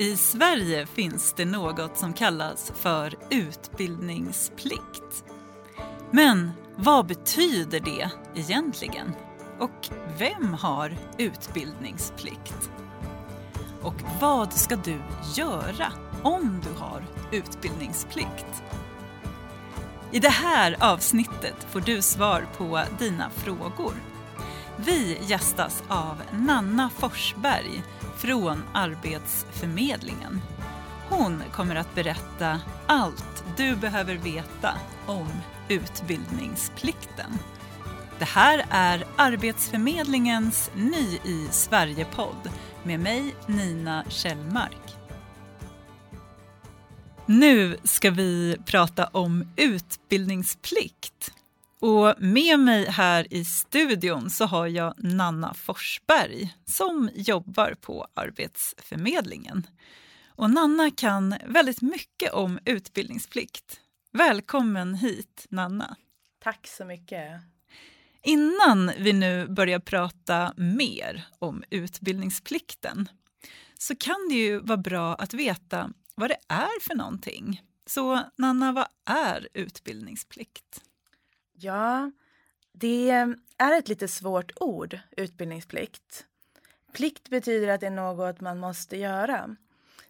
I Sverige finns det något som kallas för utbildningsplikt. Men vad betyder det egentligen? Och vem har utbildningsplikt? Och vad ska du göra om du har utbildningsplikt? I det här avsnittet får du svar på dina frågor. Vi gästas av Nanna Forsberg från Arbetsförmedlingen. Hon kommer att berätta allt du behöver veta om utbildningsplikten. Det här är Arbetsförmedlingens Ny i Sverige-podd med mig Nina Kjellmark. Nu ska vi prata om utbildningsplikt. Och med mig här i studion så har jag Nanna Forsberg som jobbar på Arbetsförmedlingen. Och Nanna kan väldigt mycket om utbildningsplikt. Välkommen hit, Nanna. Tack så mycket. Innan vi nu börjar prata mer om utbildningsplikten så kan det ju vara bra att veta vad det är för någonting. Så Nanna, vad är utbildningsplikt? Ja, det är ett lite svårt ord, utbildningsplikt. Plikt betyder att det är något man måste göra.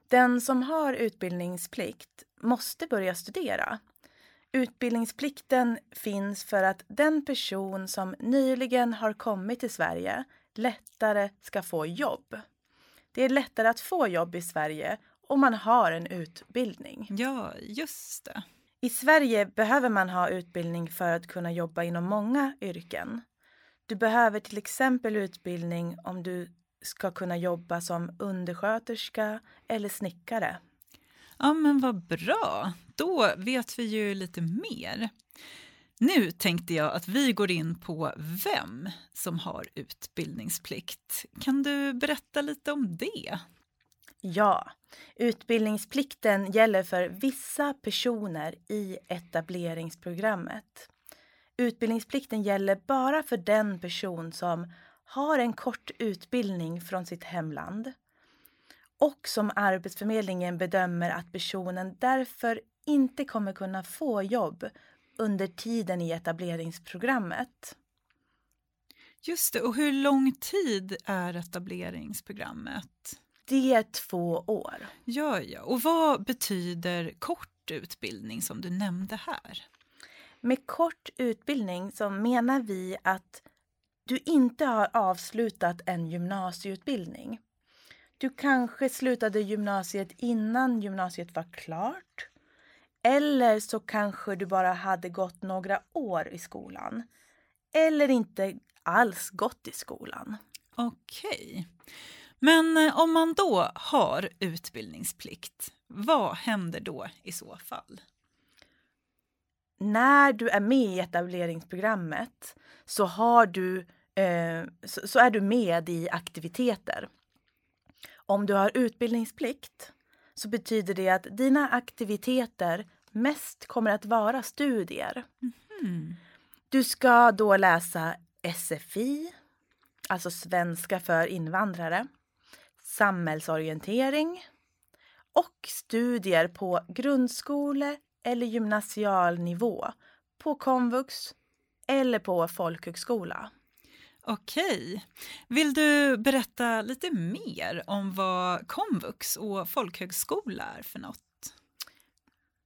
Den som har utbildningsplikt måste börja studera. Utbildningsplikten finns för att den person som nyligen har kommit till Sverige lättare ska få jobb. Det är lättare att få jobb i Sverige om man har en utbildning. Ja, just det. I Sverige behöver man ha utbildning för att kunna jobba inom många yrken. Du behöver till exempel utbildning om du ska kunna jobba som undersköterska eller snickare. Ja, men vad bra. Då vet vi ju lite mer. Nu tänkte jag att vi går in på vem som har utbildningsplikt. Kan du berätta lite om det? Ja, utbildningsplikten gäller för vissa personer i etableringsprogrammet. Utbildningsplikten gäller bara för den person som har en kort utbildning från sitt hemland och som Arbetsförmedlingen bedömer att personen därför inte kommer kunna få jobb under tiden i etableringsprogrammet. Just det, och hur lång tid är etableringsprogrammet? Det är två år. Ja, ja. Och vad betyder kort utbildning som du nämnde här? Med kort utbildning så menar vi att du inte har avslutat en gymnasieutbildning. Du kanske slutade gymnasiet innan gymnasiet var klart. Eller så kanske du bara hade gått några år i skolan. Eller inte alls gått i skolan. Okej. Men eh, om man då har utbildningsplikt, vad händer då i så fall? När du är med i etableringsprogrammet så, har du, eh, så, så är du med i aktiviteter. Om du har utbildningsplikt så betyder det att dina aktiviteter mest kommer att vara studier. Mm. Du ska då läsa SFI, alltså svenska för invandrare samhällsorientering och studier på grundskole eller gymnasial nivå på komvux eller på folkhögskola. Okej. Vill du berätta lite mer om vad komvux och folkhögskola är för något?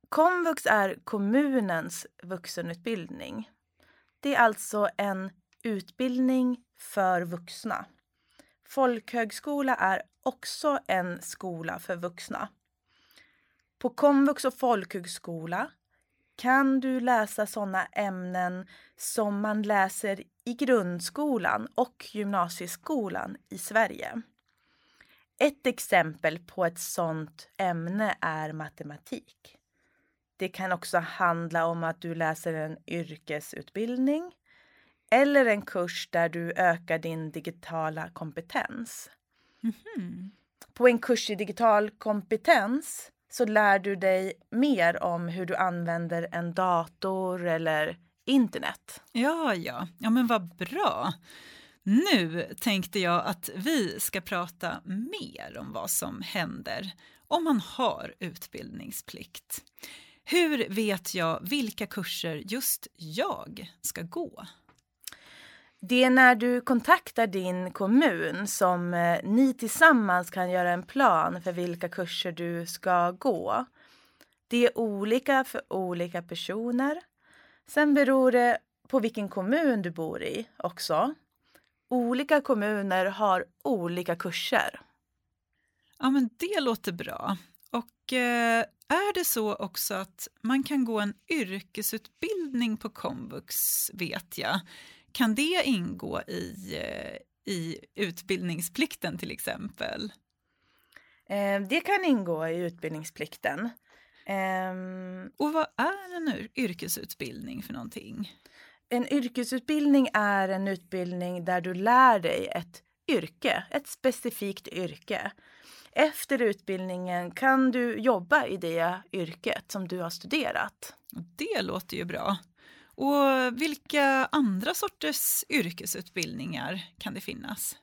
Komvux är kommunens vuxenutbildning. Det är alltså en utbildning för vuxna. Folkhögskola är också en skola för vuxna. På komvux och folkhögskola kan du läsa sådana ämnen som man läser i grundskolan och gymnasieskolan i Sverige. Ett exempel på ett sådant ämne är matematik. Det kan också handla om att du läser en yrkesutbildning eller en kurs där du ökar din digitala kompetens. Mm. På en kurs i digital kompetens så lär du dig mer om hur du använder en dator eller internet. Ja, ja, ja, men vad bra. Nu tänkte jag att vi ska prata mer om vad som händer om man har utbildningsplikt. Hur vet jag vilka kurser just jag ska gå? Det är när du kontaktar din kommun som eh, ni tillsammans kan göra en plan för vilka kurser du ska gå. Det är olika för olika personer. Sen beror det på vilken kommun du bor i också. Olika kommuner har olika kurser. Ja, men det låter bra. Och eh, är det så också att man kan gå en yrkesutbildning på komvux, vet jag. Kan det ingå i, eh, i utbildningsplikten till exempel? Eh, det kan ingå i utbildningsplikten. Um, och vad är en yrkesutbildning för någonting? En yrkesutbildning är en utbildning där du lär dig ett yrke, ett specifikt yrke. Efter utbildningen kan du jobba i det yrket som du har studerat. Det låter ju bra. Och vilka andra sorters yrkesutbildningar kan det finnas?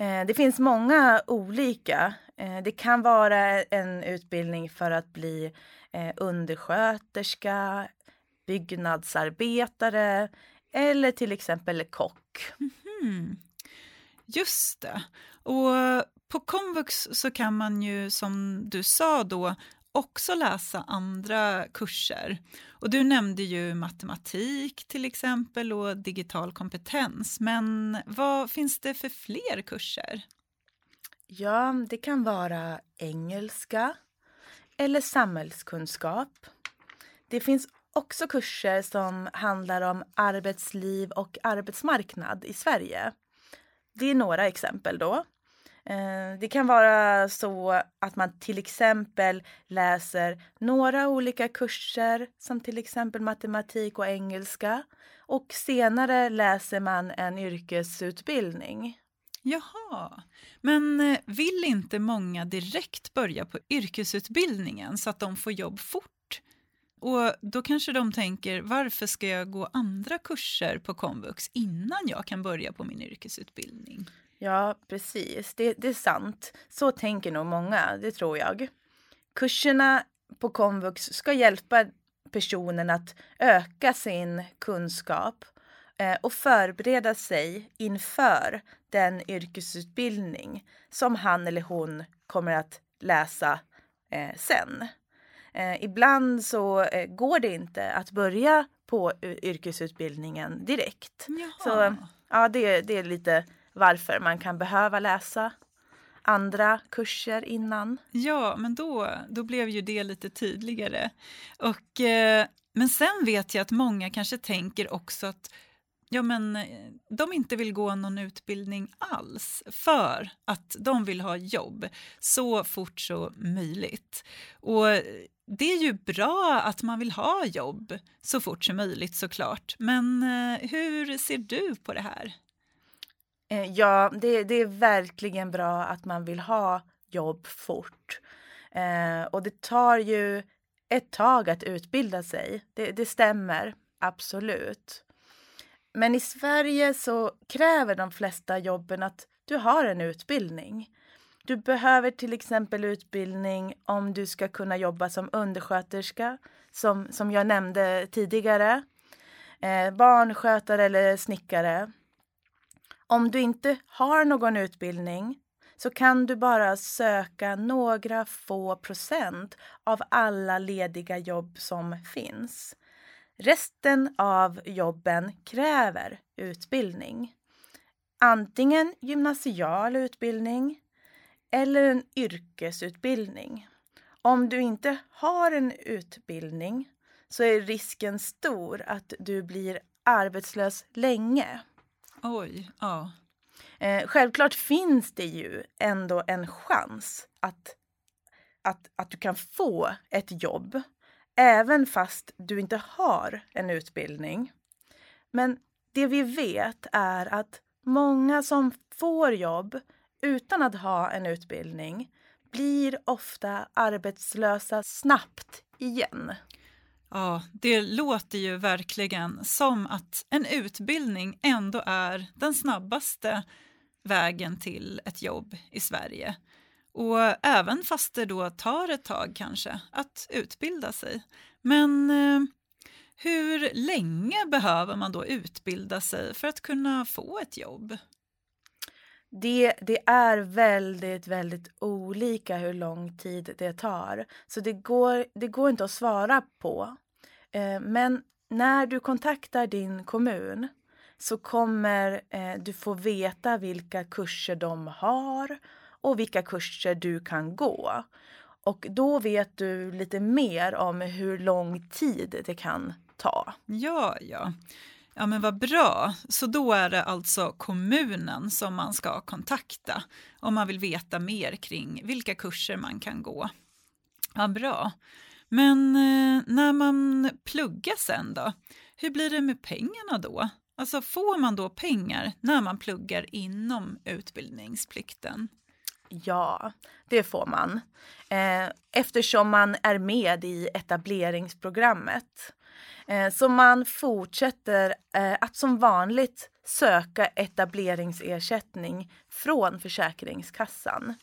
Eh, det finns många olika. Eh, det kan vara en utbildning för att bli eh, undersköterska, byggnadsarbetare eller till exempel kock. Mm. Just det. Och på komvux så kan man ju som du sa då också läsa andra kurser. Och du nämnde ju matematik till exempel och digital kompetens. Men vad finns det för fler kurser? Ja, det kan vara engelska eller samhällskunskap. Det finns också kurser som handlar om arbetsliv och arbetsmarknad i Sverige. Det är några exempel då. Eh, det kan vara så att man till exempel läser några olika kurser som till exempel matematik och engelska och senare läser man en yrkesutbildning. Jaha, men eh, vill inte många direkt börja på yrkesutbildningen så att de får jobb fort? Och då kanske de tänker, varför ska jag gå andra kurser på komvux innan jag kan börja på min yrkesutbildning? Ja, precis. Det, det är sant. Så tänker nog många, det tror jag. Kurserna på komvux ska hjälpa personen att öka sin kunskap eh, och förbereda sig inför den yrkesutbildning som han eller hon kommer att läsa eh, sen. Eh, ibland så går det inte att börja på yrkesutbildningen direkt. Jaha. Så ja, det, det är lite varför man kan behöva läsa andra kurser innan. Ja, men då, då blev ju det lite tydligare. Och, eh, men sen vet jag att många kanske tänker också att ja, men, eh, de inte vill gå någon utbildning alls för att de vill ha jobb så fort som möjligt. Och det är ju bra att man vill ha jobb så fort som möjligt såklart. Men eh, hur ser du på det här? Eh, ja, det, det är verkligen bra att man vill ha jobb fort. Eh, och det tar ju ett tag att utbilda sig. Det, det stämmer, absolut. Men i Sverige så kräver de flesta jobben att du har en utbildning. Du behöver till exempel utbildning om du ska kunna jobba som undersköterska, som, som jag nämnde tidigare, eh, barnskötare eller snickare. Om du inte har någon utbildning så kan du bara söka några få procent av alla lediga jobb som finns. Resten av jobben kräver utbildning. Antingen gymnasial utbildning eller en yrkesutbildning. Om du inte har en utbildning så är risken stor att du blir arbetslös länge. Oj, ja. Eh, självklart finns det ju ändå en chans att, att, att du kan få ett jobb även fast du inte har en utbildning. Men det vi vet är att många som får jobb utan att ha en utbildning blir ofta arbetslösa snabbt igen. Ja, det låter ju verkligen som att en utbildning ändå är den snabbaste vägen till ett jobb i Sverige. Och även fast det då tar ett tag kanske att utbilda sig. Men eh, hur länge behöver man då utbilda sig för att kunna få ett jobb? Det, det är väldigt, väldigt olika hur lång tid det tar. Så det går, det går inte att svara på. Eh, men när du kontaktar din kommun så kommer eh, du få veta vilka kurser de har och vilka kurser du kan gå. Och då vet du lite mer om hur lång tid det kan ta. Ja, ja. Ja, men vad bra. Så då är det alltså kommunen som man ska kontakta om man vill veta mer kring vilka kurser man kan gå. Vad bra. Men eh, när man pluggar sen då, hur blir det med pengarna då? Alltså får man då pengar när man pluggar inom utbildningsplikten? Ja, det får man. Eh, eftersom man är med i etableringsprogrammet. Eh, så man fortsätter eh, att som vanligt söka etableringsersättning från Försäkringskassan.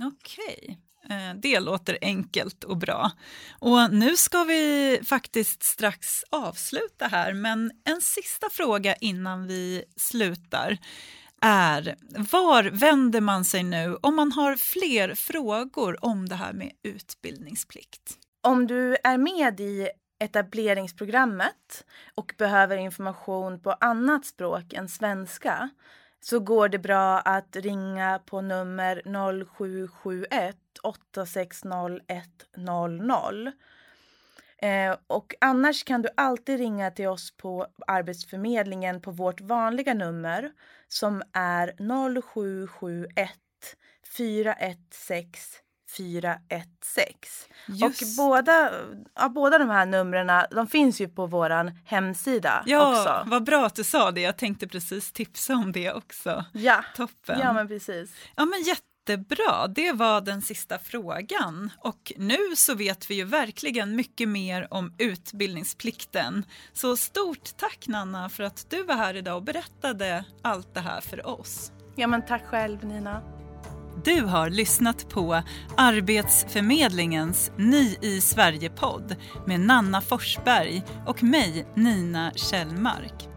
Okej. Eh, det låter enkelt och bra. Och nu ska vi faktiskt strax avsluta här, men en sista fråga innan vi slutar är var vänder man sig nu om man har fler frågor om det här med utbildningsplikt? Om du är med i etableringsprogrammet och behöver information på annat språk än svenska så går det bra att ringa på nummer 0771 860 100. Eh, och annars kan du alltid ringa till oss på Arbetsförmedlingen på vårt vanliga nummer som är 0771 416 416. Just. Och båda, ja, båda de här numren de finns ju på vår hemsida ja, också. Ja, vad bra att du sa det. Jag tänkte precis tipsa om det också. Ja, Toppen. Ja, men precis. Ja, men jättebra. Det var den sista frågan. Och nu så vet vi ju verkligen mycket mer om utbildningsplikten. Så stort tack Nanna för att du var här idag och berättade allt det här för oss. Ja, men tack själv Nina. Du har lyssnat på Arbetsförmedlingens Ny i Sverige-podd med Nanna Forsberg och mig, Nina Kjellmark.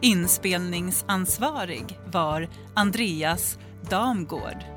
Inspelningsansvarig var Andreas Damgård.